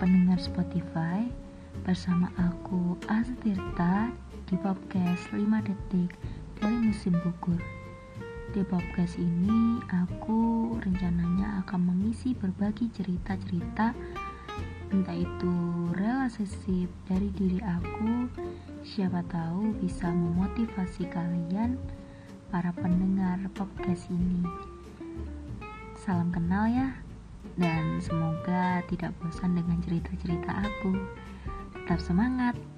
pendengar Spotify Bersama aku Aztirta di podcast 5 detik dari musim Bogor Di podcast ini aku rencananya akan mengisi berbagi cerita-cerita Entah itu relationship dari diri aku Siapa tahu bisa memotivasi kalian para pendengar podcast ini. Salam kenal ya dan semoga tidak bosan dengan cerita-cerita aku. Tetap semangat!